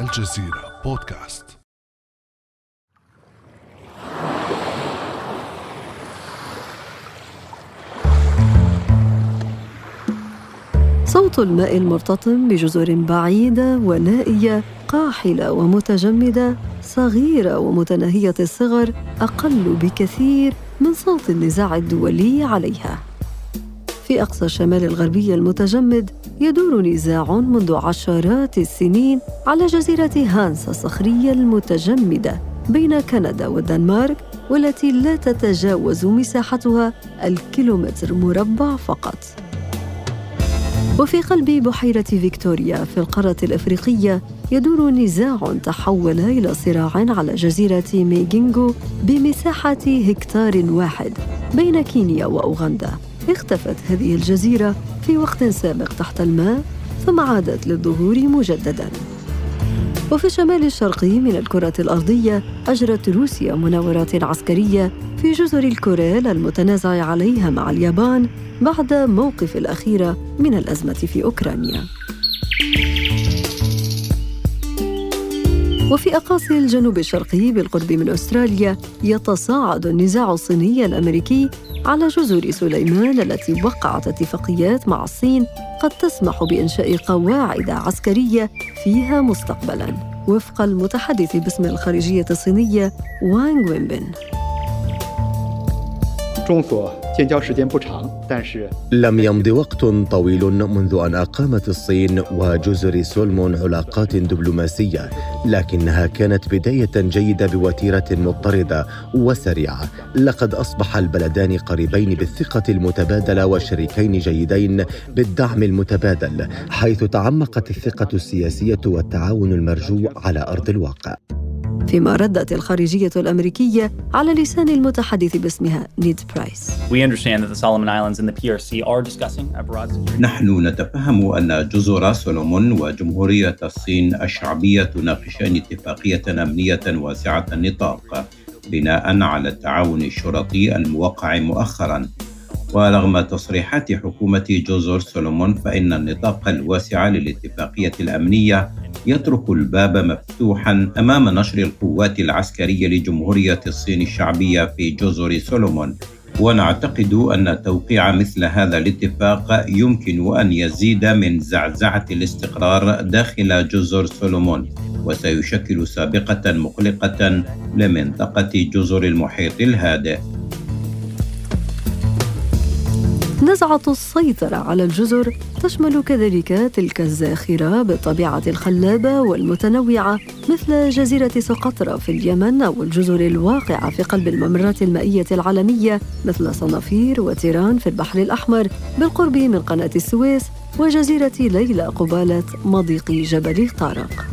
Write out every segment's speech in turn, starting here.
الجزيرة بودكاست. صوت الماء المرتطم بجزر بعيدة ونائية قاحلة ومتجمدة صغيرة ومتناهية الصغر أقل بكثير من صوت النزاع الدولي عليها. في أقصى الشمال الغربي المتجمد يدور نزاع منذ عشرات السنين على جزيرة هانسا الصخرية المتجمدة بين كندا والدنمارك والتي لا تتجاوز مساحتها الكيلومتر مربع فقط. وفي قلب بحيرة فيكتوريا في القارة الأفريقية يدور نزاع تحول إلى صراع على جزيرة ميجينغو بمساحة هكتار واحد بين كينيا وأوغندا. اختفت هذه الجزيرة في وقت سابق تحت الماء ثم عادت للظهور مجدداً وفي الشمال الشرقي من الكرة الأرضية أجرت روسيا مناورات عسكرية في جزر الكوريل المتنازع عليها مع اليابان بعد موقف الأخيرة من الأزمة في أوكرانيا. وفي أقاصي الجنوب الشرقي بالقرب من أستراليا يتصاعد النزاع الصيني الأمريكي على جزر سليمان التي وقعت اتفاقيات مع الصين قد تسمح بإنشاء قواعد عسكرية فيها مستقبلاً. وفق المتحدث باسم الخارجية الصينية وانغ وينبن. لم يمض وقت طويل منذ أن أقامت الصين وجزر سولمون علاقات دبلوماسية لكنها كانت بداية جيدة بوتيرة مضطردة وسريعة. لقد أصبح البلدان قريبين بالثقة المتبادلة وشريكين جيدين بالدعم المتبادل حيث تعمقت الثقة السياسية والتعاون المرجو على أرض الواقع. فيما ردت الخارجية الأمريكية على لسان المتحدث باسمها نيد برايس. نحن نتفهم أن جزر سولومون وجمهورية الصين الشعبية تناقشان اتفاقية أمنية واسعة النطاق بناء على التعاون الشرطي الموقع مؤخرا ورغم تصريحات حكومة جزر سولومون فإن النطاق الواسع للاتفاقية الأمنية يترك الباب مفتوحا أمام نشر القوات العسكرية لجمهورية الصين الشعبية في جزر سولومون. ونعتقد أن توقيع مثل هذا الاتفاق يمكن أن يزيد من زعزعة الاستقرار داخل جزر سولومون وسيشكل سابقة مقلقة لمنطقة جزر المحيط الهادئ. نزعة السيطرة على الجزر تشمل كذلك تلك الزاخرة بالطبيعة الخلابة والمتنوعة مثل جزيرة سقطرى في اليمن أو الجزر الواقعة في قلب الممرات المائية العالمية مثل صنافير وتيران في البحر الأحمر بالقرب من قناة السويس وجزيرة ليلى قبالة مضيق جبل طارق.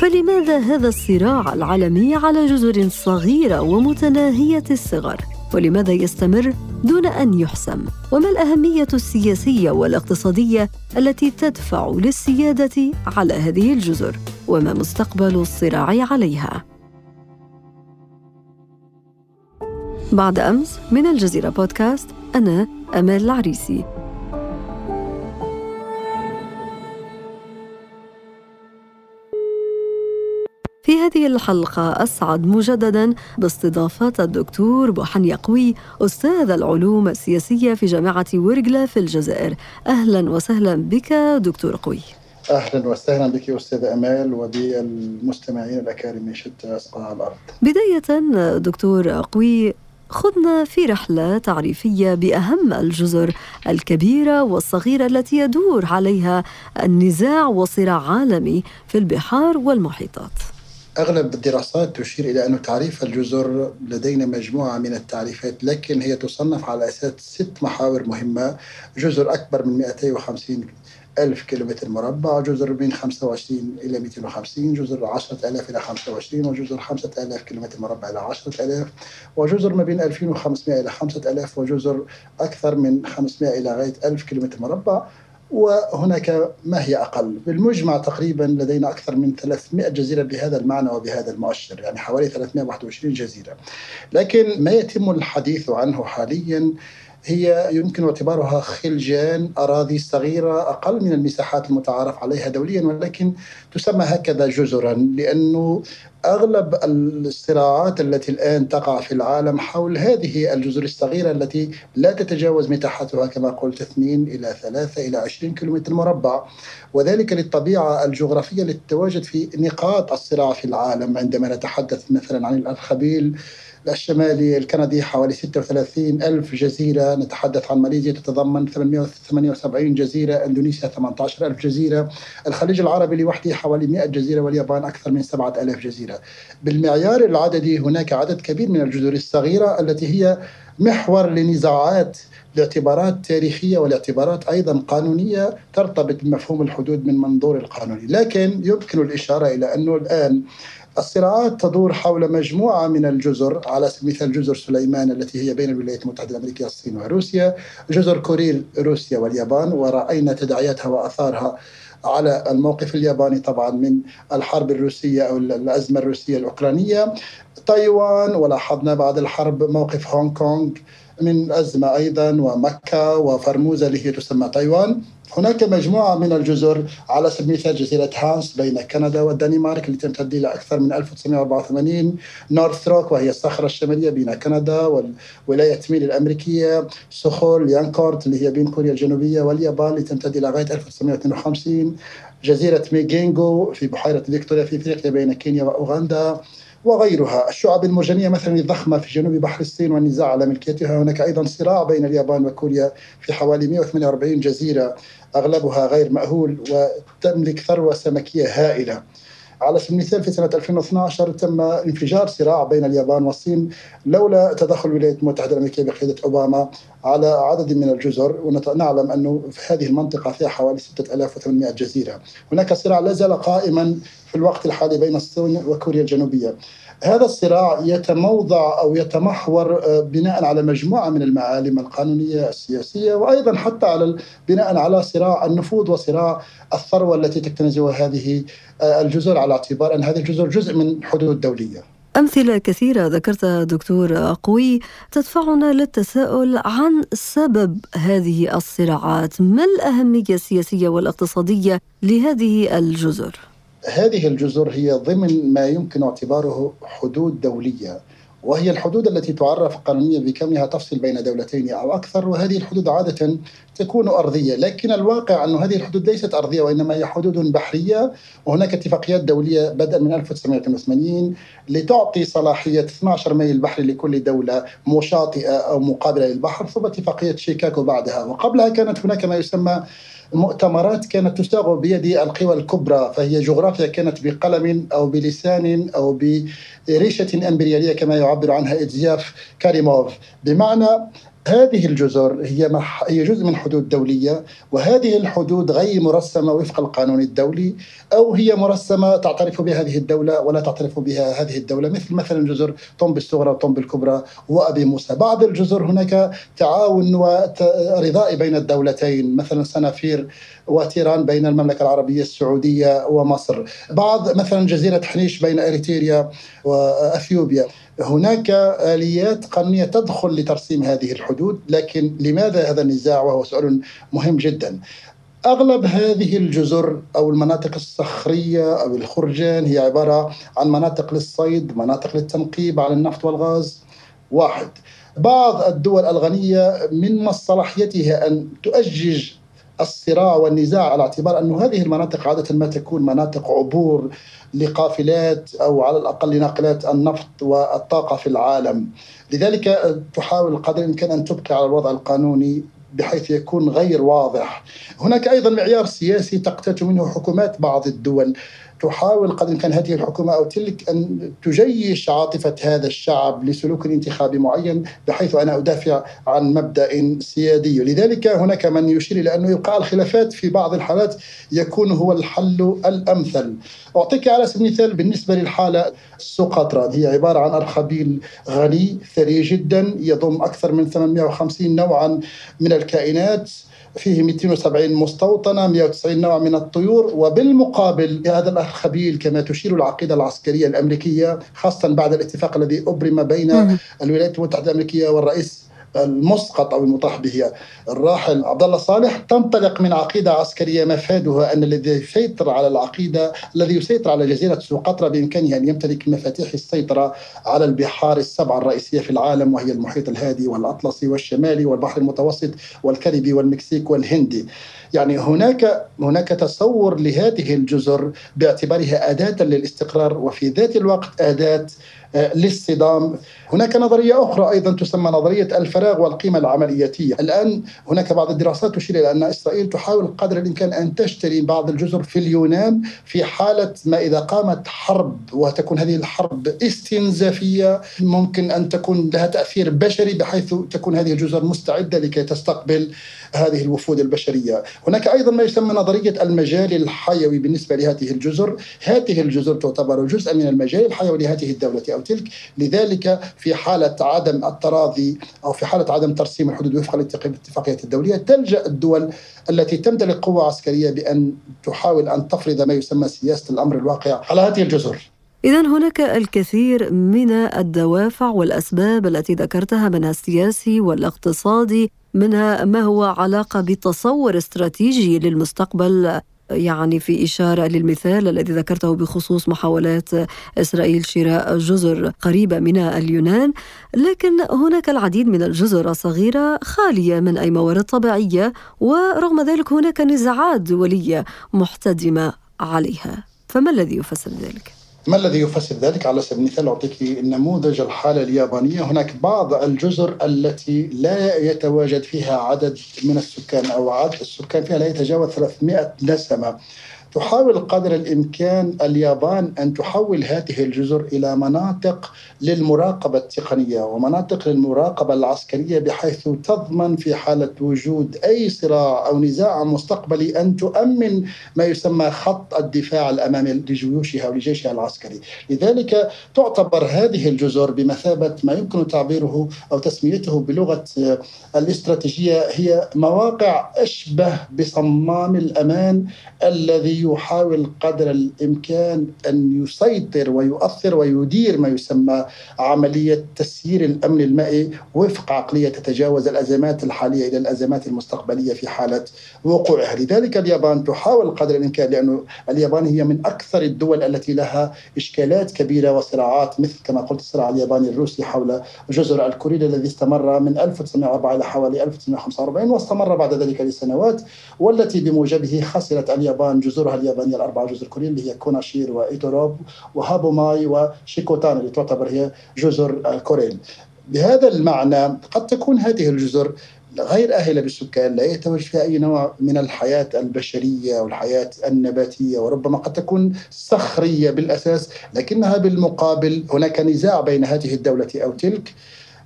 فلماذا هذا الصراع العالمي على جزر صغيرة ومتناهية الصغر؟ ولماذا يستمر دون أن يحسم. وما الأهمية السياسية والاقتصادية التي تدفع للسيادة على هذه الجزر؟ وما مستقبل الصراع عليها؟ بعد أمس من الجزيرة بودكاست أنا أمال العريسي. هذه الحلقة أسعد مجددا باستضافة الدكتور بوحن يقوي أستاذ العلوم السياسية في جامعة ورقلة في الجزائر أهلا وسهلا بك دكتور قوي أهلا وسهلا بك أستاذ أمال وبالمستمعين الأكارم شتى اصقاع الأرض. بداية دكتور قوي خذنا في رحلة تعريفية بأهم الجزر الكبيرة والصغيرة التي يدور عليها النزاع وصراع عالمي في البحار والمحيطات. أغلب الدراسات تشير إلى أن تعريف الجزر لدينا مجموعة من التعريفات لكن هي تصنف على أساس ست محاور مهمة جزر أكبر من 250 ألف كيلومتر مربع جزر من 25 إلى 250 جزر 10000 إلى 25 وجزر 5000 كيلومتر مربع إلى 10000 وجزر ما بين 2500 إلى 5000 وجزر أكثر من 500 إلى غاية 1000 كيلومتر مربع. وهناك ما هي أقل. بالمجمع تقريبا لدينا أكثر من 300 جزيرة بهذا المعنى وبهذا المؤشر يعني حوالي 321 جزيرة. لكن ما يتم الحديث عنه حاليا هي يمكن اعتبارها خلجان أراضي صغيرة أقل من المساحات المتعارف عليها دوليا ولكن تسمى هكذا جزرا لأنه أغلب الصراعات التي الآن تقع في العالم حول هذه الجزر الصغيرة التي لا تتجاوز مساحتها كما قلت 2 إلى 3 إلى 20 كيلومتر مربع. وذلك للطبيعة الجغرافية التي تتواجد في نقاط الصراع في العالم. عندما نتحدث مثلا عن الأرخبيل الشمالي الكندي حوالي 36 ألف جزيرة. نتحدث عن ماليزيا تتضمن 878 جزيرة. إندونيسيا 18 ألف جزيرة. الخليج العربي لوحده حوالي 100 جزيرة واليابان أكثر من 7000 جزيرة. بالمعيار العددي هناك عدد كبير من الجزر الصغيرة التي هي محور لنزاعات لاعتبارات تاريخية ولاعتبارات أيضا قانونية ترتبط بمفهوم الحدود من منظور القانوني، لكن يمكن الإشارة إلى أنه الآن الصراعات تدور حول مجموعة من الجزر على سبيل المثال جزر سليمان التي هي بين الولايات المتحدة الأمريكية الصين وروسيا جزر كوريل روسيا واليابان ورأينا تداعياتها وأثارها على الموقف الياباني طبعا من الحرب الروسية أو الأزمة الروسية الأوكرانية. تايوان ولاحظنا بعد الحرب موقف هونغ كونغ من أزمة أيضا وماكاو وفرموزا اللي هي تسمى تايوان. هناك مجموعة من الجزر على سبيل المثال جزيرة هانس بين كندا والدنمارك التي تمتد إلى أكثر من 1984 نورث روك وهي الصخرة الشمالية بين كندا والولاية مين الأمريكية. صخور ليانكورت اللي هي بين كوريا الجنوبية واليابان اللي تمتد إلى غاية 1952 جزيرة ميجينغو في بحيرة فيكتوريا في إفريقيا بين كينيا وأوغندا وغيرها. الشعب المرجانية مثلا الضخمة في جنوب بحر الصين والنزاع على ملكيتها. هناك أيضا صراع بين اليابان وكوريا في حوالي 148 جزيرة. أغلبها غير مأهول وتملك ثروة سمكية هائلة. على سبيل المثال في سنة 2012 تم انفجار صراع بين اليابان والصين لولا تدخل الولايات المتحدة الأمريكية بقيادة أوباما على عدد من الجزر ونعلم أنه في هذه المنطقة فيها حوالي 6800 جزيرة. هناك صراع لا زال قائما في الوقت الحالي بين الصين وكوريا الجنوبية. هذا الصراع يتموضع أو يتمحور آه، بناء على مجموعة من المعالم القانونية السياسية وأيضا حتى على بناء على صراع النفوذ وصراع الثروة التي تكتنزها هذه آه، الجزر على اعتبار أن هذه الجزر جزء من حدود دولية. أمثلة كثيرة ذكرتها دكتور قوي تدفعنا للتساؤل عن سبب هذه الصراعات ما الأهمية السياسية والاقتصادية لهذه الجزر؟ هذه الجزر هي ضمن ما يمكن اعتباره حدود دولية وهي الحدود التي تعرف قانونيا بكونها تفصل بين دولتين أو أكثر وهذه الحدود عادة تكون أرضية، لكن الواقع انه هذه الحدود ليست أرضية وإنما هي حدود بحرية وهناك اتفاقيات دولية بدءا من 1982 لتعطي صلاحية 12 ميل بحري لكل دولة مشاطئة أو مقابلة للبحر ثم اتفاقية شيكاغو بعدها، وقبلها كانت هناك ما يسمى مؤتمرات كانت تشتغل بيد القوى الكبرى فهي جغرافيا كانت بقلم أو بلسان أو بريشة إمبريالية كما يعبر عنها إدزياف كاريموف. بمعنى هذه الجزر هي هي جزء من حدود دولية وهذه الحدود غير مرسمة وفق القانون الدولي أو هي مرسمة تعترف بها هذه الدولة ولا تعترف بها هذه الدولة. مثل مثلا جزر طنب الصغرى وطنب الكبرى وأبي موسى. بعض الجزر هناك تعاون ورضاء بين الدولتين. مثلا سنافير وتيران بين المملكة العربية السعودية ومصر. بعض مثلا جزيرة حنيش بين إريتريا واثيوبيا هناك آليات قانونية تدخل لترسيم هذه الحدود لكن لماذا هذا النزاع؟ وهو سؤال مهم جدا. أغلب هذه الجزر أو المناطق الصخرية أو الخرجان هي عبارة عن مناطق للصيد مناطق للتنقيب على النفط والغاز. واحد. بعض الدول الغنية من مصلحيتها أن تؤجج الصراع والنزاع على اعتبار أن هذه المناطق عادة ما تكون مناطق عبور لقافلات أو على الأقل ناقلات النفط والطاقة في العالم. لذلك تحاول قدر الإمكان أن تبقي على الوضع القانوني بحيث يكون غير واضح. هناك أيضا معيار سياسي تقتات منه حكومات بعض الدول. تحاول قدر الامكان هذه الحكومة أو تلك أن تجيش عاطفة هذا الشعب لسلوك انتخابي معين بحيث أنا أدافع عن مبدأ سيادي، لذلك هناك من يشير إلى أنه يبقى الخلافات في بعض الحالات يكون هو الحل الأمثل. أعطيك على سبيل المثال بالنسبة للحالة. سقطرى هي عبارة عن أرخبيل غني ثري جدا يضم أكثر من 850 نوعا من الكائنات. فيه 270 مستوطنة 190 نوع من الطيور. وبالمقابل هذا الخبيل كما تشير العقيدة العسكرية الأمريكية خاصة بعد الاتفاق الذي أبرم بين الولايات المتحدة الأمريكية والرئيس المسقط أو المطاح به الراحل عبد الله صالح تنطلق من عقيدة عسكرية مفادها أن الذي يسيطر على العقيدة الذي يسيطر على جزيرة سقطرى بإمكانه أن يمتلك مفاتيح السيطرة على البحار السبعه الرئيسية في العالم وهي المحيط الهادي والأطلسي والشمالي والبحر المتوسط والكاريبي والمكسيك والهندي. يعني هناك هناك تصور لهذه الجزر باعتبارها أداة للاستقرار وفي ذات الوقت أداة للصدام. هناك نظرية أخرى أيضا تسمى نظرية الفراغ والقيمة العملياتية الآن هناك بعض الدراسات تشير إلى أن إسرائيل تحاول قدر الإمكان أن تشتري بعض الجزر في اليونان في حالة ما إذا قامت حرب وتكون هذه الحرب استنزافية ممكن أن تكون لها تأثير بشري بحيث تكون هذه الجزر مستعدة لكي تستقبل هذه الوفود البشرية. هناك أيضا ما يسمى نظرية المجال الحيوي بالنسبة لهذه الجزر. هذه الجزر تعتبر جزءا من المجال الحيوي لهذه الدولة أو تلك. لذلك في حالة عدم التراضي أو في حالة عدم ترسيم الحدود وفق الاتفاقية الدولية تلجأ الدول التي تمتلك قوة عسكرية بأن تحاول أن تفرض ما يسمى سياسة الأمر الواقع على هذه الجزر. إذا هناك الكثير من الدوافع والأسباب التي ذكرتها منها السياسي والاقتصادي منها ما هو علاقة بتصور استراتيجي للمستقبل يعني في إشارة للمثال الذي ذكرته بخصوص محاولات إسرائيل شراء جزر قريبة من اليونان لكن هناك العديد من الجزر الصغيرة خالية من أي موارد طبيعية ورغم ذلك هناك نزاعات دولية محتدمة عليها فما الذي يفسر ذلك؟ ما الذي يفسر ذلك؟ على سبيل المثال أعطيك نموذج الحالة اليابانية هناك بعض الجزر التي لا يتواجد فيها عدد من السكان أو عدد السكان فيها لا يتجاوز 300 نسمة تحاول قدر الإمكان اليابان أن تحول هذه الجزر إلى مناطق للمراقبة التقنية ومناطق للمراقبة العسكرية بحيث تضمن في حالة وجود أي صراع أو نزاع مستقبلي أن تؤمن ما يسمى خط الدفاع الأمامي لجيوشها ولجيشها العسكري، لذلك تعتبر هذه الجزر بمثابة ما يمكن تعبيره أو تسميته بلغة الاستراتيجية هي مواقع أشبه بصمام الأمان الذي يحاول قدر الإمكان أن يسيطر ويؤثر ويدير ما يسمى عملية تسيير الأمن المائي وفق عقلية تتجاوز الأزمات الحالية إلى الأزمات المستقبلية في حالة وقوعها، لذلك اليابان تحاول قدر الإمكان لأنه اليابان هي من أكثر الدول التي لها إشكالات كبيرة وصراعات مثل كما قلت الصراع الياباني الروسي حول جزر الكوريل الذي استمر من 1904 إلى حوالي 1945 واستمر بعد ذلك لسنوات والتي بموجبه خسرت اليابان جزر جزرها اليابانية الأربعة جزر الكوريل اللي هي كوناشير وايتوروب وهابوماي وشيكوتان اللي تعتبر هي جزر الكوريل بهذا المعنى قد تكون هذه الجزر غير أهلة بالسكان لا يتواجد فيها أي نوع من الحياة البشرية والحياة النباتية وربما قد تكون صخرية بالأساس لكنها بالمقابل هناك نزاع بين هذه الدولة أو تلك.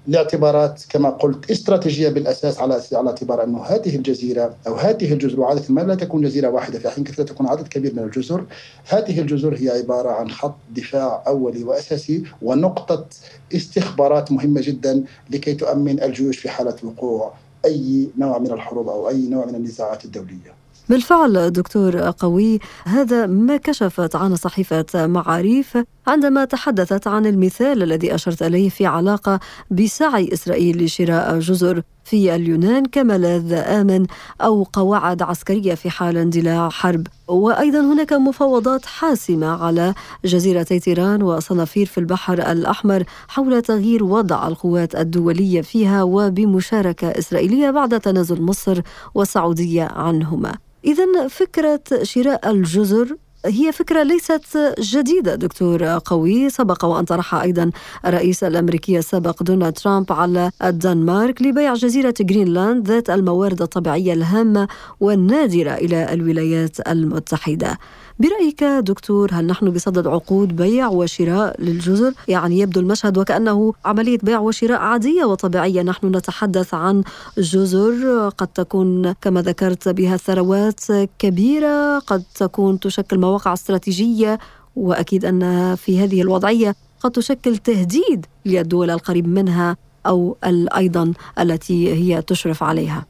لاعتبارات كما قلت استراتيجية بالأساس على على اعتبار أنه هذه الجزيرة أو هذه الجزر وعاده ما لا تكون جزيرة واحدة في حين كثيرا تكون عدد كبير من الجزر. هذه الجزر هي عبارة عن خط دفاع أولي وأساسي ونقطة استخبارات مهمة جدا لكي تؤمن الجيوش في حالة وقوع أي نوع من الحروب أو أي نوع من النزاعات الدولية. بالفعل دكتور قوي هذا ما كشفت عن صحيفة معاريف عندما تحدثت عن المثال الذي أشرت إليه في علاقة بسعي إسرائيل لشراء جزر. في اليونان كملاذ آمن أو قواعد عسكرية في حال اندلاع حرب. وأيضا هناك مفاوضات حاسمة على جزيرتي تيران وصنافير في البحر الأحمر حول تغيير وضع القوات الدولية فيها وبمشاركة إسرائيلية بعد تنازل مصر والسعودية عنهما. إذا فكرة شراء الجزر هي فكرة ليست جديدة دكتور قوي. سبق وأن طرحها أيضا الرئيس الأمريكي السابق دونالد ترامب على الدنمارك لبيع جزيرة جرينلاند ذات الموارد الطبيعية الهامة والنادرة إلى الولايات المتحدة. برأيك دكتور هل نحن بصدد عقود بيع وشراء للجزر؟ يعني يبدو المشهد وكأنه عملية بيع وشراء عادية وطبيعية نحن نتحدث عن جزر قد تكون كما ذكرت بها ثروات كبيرة قد تكون تشكل مواقع استراتيجية وأكيد أنها في هذه الوضعية قد تشكل تهديد للدول القريب منها أو أيضا التي هي تشرف عليها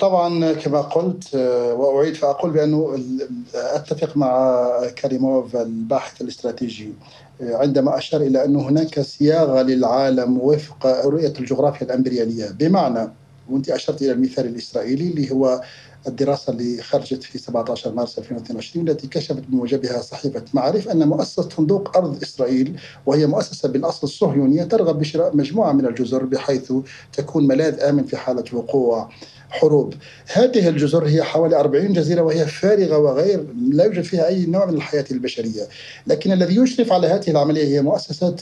طبعا كما قلت آه، وأعيد فأقول بانه أتفق مع كريموف الباحث الاستراتيجي. آه، عندما أشار إلى انه هناك صياغة للعالم وفق رؤية الجغرافيا الأمبريالية بمعنى وأنت أشرت إلى المثال الإسرائيلي اللي هو الدراسة اللي خرجت في 17 مارس 2022 التي كشفت بموجبها صحيفة معرف أن مؤسسة صندوق أرض إسرائيل وهي مؤسسة بالأصل الصهيونية ترغب بشراء مجموعة من الجزر بحيث تكون ملاذ آمن في حالة وقوع. حروب. هذه الجزر هي حوالي 40 جزيرة وهي فارغة وغير لا يوجد فيها أي نوع من الحياة البشرية. لكن الذي يشرف على هذه العملية هي مؤسسة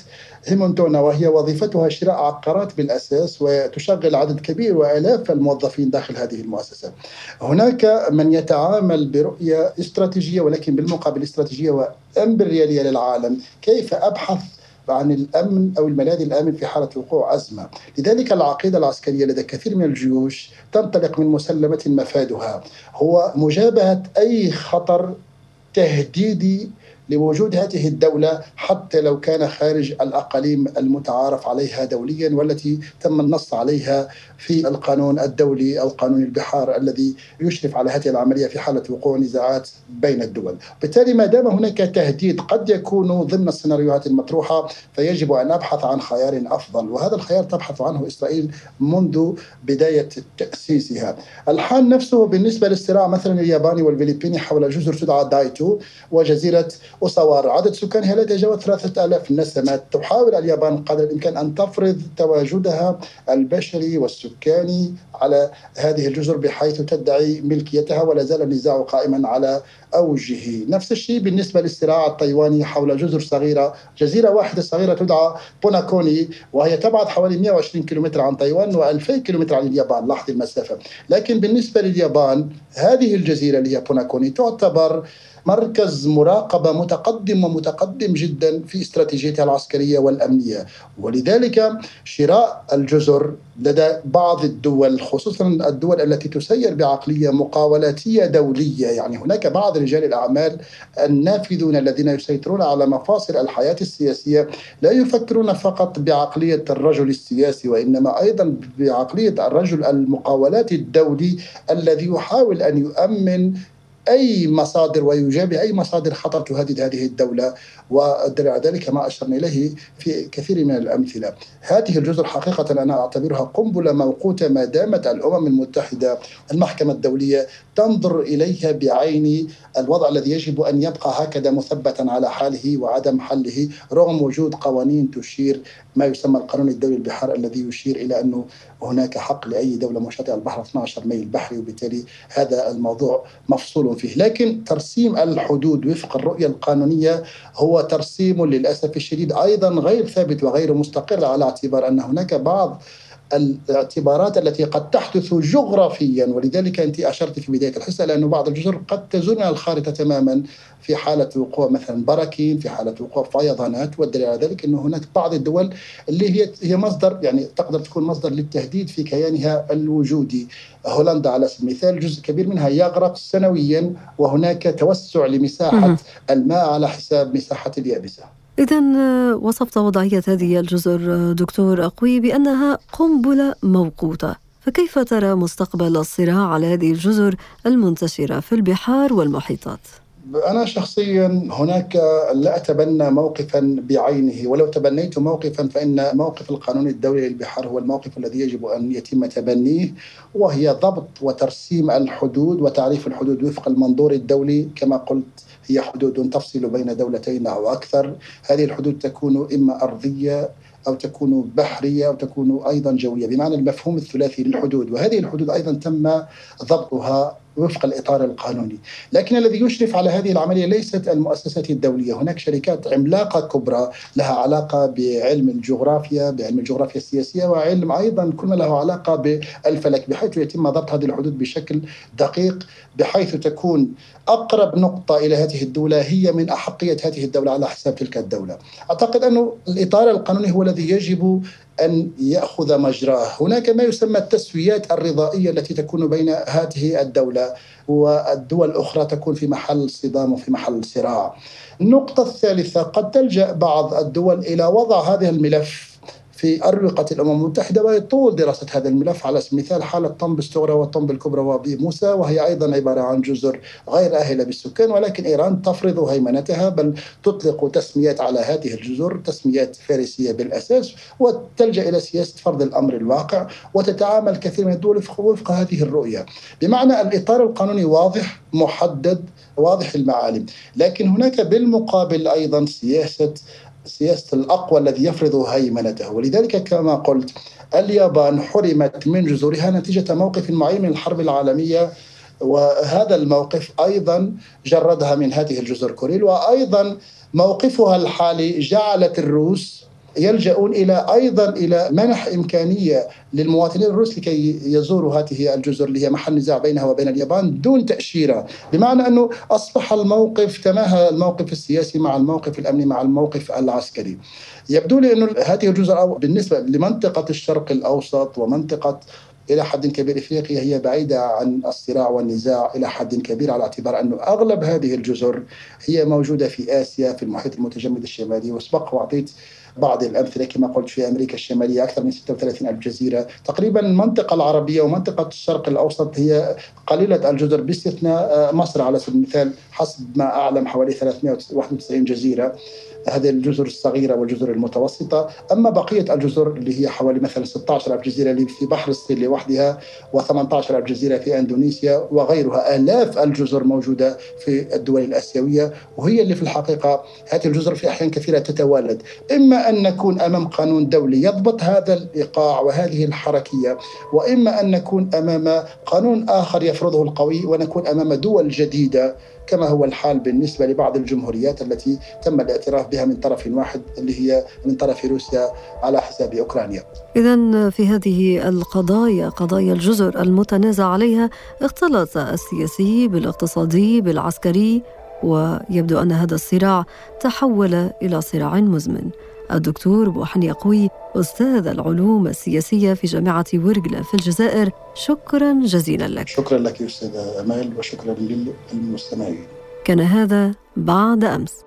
هيمونتونا وهي وظيفتها شراء عقارات بالأساس وتشغل عدد كبير وآلاف الموظفين داخل هذه المؤسسة. هناك من يتعامل برؤية استراتيجية ولكن بالمقابل استراتيجية وإمبريالية للعالم. كيف أبحث عن الأمن أو الملاذ الآمن في حالة وقوع أزمة، لذلك العقيدة العسكرية لدى كثير من الجيوش تنطلق من مسلمة مفادها. هو مجابهة أي خطر تهديدي لوجود هذه الدولة حتى لو كان خارج الأقاليم المتعارف عليها دوليا والتي تم النص عليها في القانون الدولي أو قانون البحار الذي يشرف على هذه العملية في حالة وقوع نزاعات بين الدول. بالتالي ما دام هناك تهديد قد يكون ضمن السيناريوهات المطروحة فيجب أن أبحث عن خيار أفضل. وهذا الخيار تبحث عنه إسرائيل منذ بداية تأسيسها. الحال نفسه بالنسبة للصراع مثلا الياباني والفلبيني حول جزر تدعى دايتو وجزيرة وصوار عدد سكانها لا يتجاوز 3000 نسمة تحاول اليابان قدر الإمكان أن تفرض تواجدها البشري والسكاني على هذه الجزر بحيث تدعي ملكيتها ولا زال النزاع قائما على أوجه. نفس الشيء بالنسبة للصراع التايواني حول جزر صغيرة. جزيرة واحدة صغيرة تدعى بوناكوني وهي تبعد حوالي 120 كيلومتر عن تايوان و2000 كيلومتر عن اليابان لاحظ المسافة. لكن بالنسبة لليابان هذه الجزيرة اللي هي بوناكوني تعتبر مركز مراقبة متقدم ومتقدم جدا في استراتيجيتها العسكرية والأمنية. ولذلك شراء الجزر لدى بعض الدول خصوصا الدول التي تسير بعقلية مقاولاتية دولية. يعني هناك بعض رجال الأعمال النافذون الذين يسيطرون على مفاصل الحياة السياسية لا يفكرون فقط بعقلية الرجل السياسي وإنما أيضا بعقلية الرجل المقاولاتي الدولي الذي يحاول أن يؤمن أي مصادر ويجابه أي مصادر خطر تهدد هذه الدولة والدليل على ذلك ما أشرنا إليه في كثير من الأمثلة. هذه الجزر حقيقة أنا أعتبرها قنبلة موقوتة ما دامت الأمم المتحدة المحكمة الدولية تنظر إليها بعين الوضع الذي يجب أن يبقى هكذا مثبتا على حاله وعدم حله رغم وجود قوانين تشير ما يسمى القانون الدولي البحار الذي يشير إلى أنه هناك حق لأي دولة مشاطئه البحر 12 ميل بحري وبالتالي هذا الموضوع مفصول فيه، لكن ترسيم الحدود وفق الرؤية القانونية هو ترسيم للأسف الشديد أيضا غير ثابت وغير مستقر على اعتبار أن هناك بعض الاعتبارات التي قد تحدث جغرافيا ولذلك أنت أشرت في بداية الحصة لأنه بعض الجزر قد تزول من الخارطة تماما في حالة وقوع مثلا براكين في حالة وقوع فيضانات والدليل على ذلك أنه هناك بعض الدول اللي هي هي مصدر يعني تقدر تكون مصدر للتهديد في كيانها الوجودي. هولندا على سبيل المثال جزء كبير منها يغرق سنويا وهناك توسع لمساحة الماء على حساب مساحة اليابسة. إذا آه، وصفت وضعية هذه الجزر آه، دكتور أقوي بأنها قنبلة موقوتة فكيف ترى مستقبل الصراع على هذه الجزر المنتشرة في البحار والمحيطات؟ أنا شخصيا هناك لا أتبنى موقفا بعينه ولو تبنيت موقفا فإن موقف القانون الدولي للبحار هو الموقف الذي يجب أن يتم تبنيه وهي ضبط وترسيم الحدود وتعريف الحدود وفق المنظور الدولي. كما قلت هي حدود تفصل بين دولتين أو أكثر. هذه الحدود تكون إما أرضية أو تكون بحرية أو تكون أيضا جوية بمعنى المفهوم الثلاثي للحدود. وهذه الحدود أيضا تم ضبطها وفق الإطار القانوني، لكن الذي يشرف على هذه العملية ليست المؤسسات الدولية، هناك شركات عملاقة كبرى لها علاقة بعلم الجغرافيا، بعلم الجغرافيا السياسية وعلم أيضا كل ما له علاقة بالفلك بحيث يتم ضبط هذه الحدود بشكل دقيق بحيث تكون أقرب نقطة إلى هذه الدولة هي من أحقية هذه الدولة على حساب تلك الدولة. أعتقد انه الإطار القانوني هو الذي يجب أن يأخذ مجراه، هناك ما يسمى التسويات الرضائية التي تكون بين هذه الدولة. والدول الأخرى تكون في محل صدام وفي محل صراع. النقطة الثالثة قد تلجأ بعض الدول إلى وضع هذا الملف في أروقة الأمم المتحدة ويطول دراسة هذا الملف على سبيل المثال حالة طنب الصغرى وطنب الكبرى وبي موسى وهي أيضا عبارة عن جزر غير أهلة بالسكان ولكن إيران تفرض هيمنتها بل تطلق تسميات على هذه الجزر تسميات فارسية بالأساس وتلجأ إلى سياسة فرض الأمر الواقع وتتعامل كثير من الدول وفق هذه الرؤية. بمعنى الإطار القانوني واضح محدد واضح المعالم لكن هناك بالمقابل أيضا سياسة سياسة الأقوى الذي يفرض هيمنته. ولذلك كما قلت اليابان حرمت من جزرها نتيجة موقف معين من الحرب العالمية وهذا الموقف أيضا جردها من هذه الجزر كوريل وأيضا موقفها الحالي جعلت الروس يلجؤون إلى أيضا إلى منح إمكانية للمواطنين الروس لكي يزوروا هذه الجزر اللي هي محل نزاع بينها وبين اليابان دون تأشيرة، بمعنى أنه أصبح الموقف تماهى الموقف السياسي مع الموقف الأمني مع الموقف العسكري. يبدو لي أنه هذه الجزر بالنسبة لمنطقة الشرق الأوسط ومنطقة إلى حد كبير إفريقيا هي بعيدة عن الصراع والنزاع إلى حد كبير على اعتبار أنه أغلب هذه الجزر هي موجودة في آسيا في المحيط المتجمد الشمالي وسبق وأعطيت بعض الأمثلة كما قلت في أمريكا الشمالية أكثر من 36 ألف جزيرة، تقريبا المنطقة العربية ومنطقة الشرق الأوسط هي قليلة الجزر باستثناء مصر على سبيل المثال حسب ما أعلم حوالي 391 جزيرة. هذه الجزر الصغيرة والجزر المتوسطة أما بقية الجزر اللي هي حوالي مثلا 16 ألف جزيرة اللي في بحر الصين لوحدها و18 ألف جزيرة في أندونيسيا وغيرها آلاف الجزر موجودة في الدول الآسيوية وهي اللي في الحقيقة هذه الجزر في أحيان كثيرة تتوالد إما أن نكون أمام قانون دولي يضبط هذا الإيقاع وهذه الحركية وإما أن نكون أمام قانون آخر يفرضه القوي ونكون أمام دول جديدة كما هو الحال بالنسبة لبعض الجمهوريات التي تم الاعتراف بها من طرف واحد اللي هي من طرف روسيا على حساب أوكرانيا. إذا في هذه القضايا قضايا الجزر المتنازع عليها اختلط السياسي بالاقتصادي بالعسكري ويبدو أن هذا الصراع تحول إلى صراع مزمن. الدكتور بوحني قوي أستاذ العلوم السياسية في جامعة ورقلة في الجزائر شكرا جزيلا لك. شكرا لك أستاذ أمال وشكرا للمستمعين. كان هذا بعد أمس.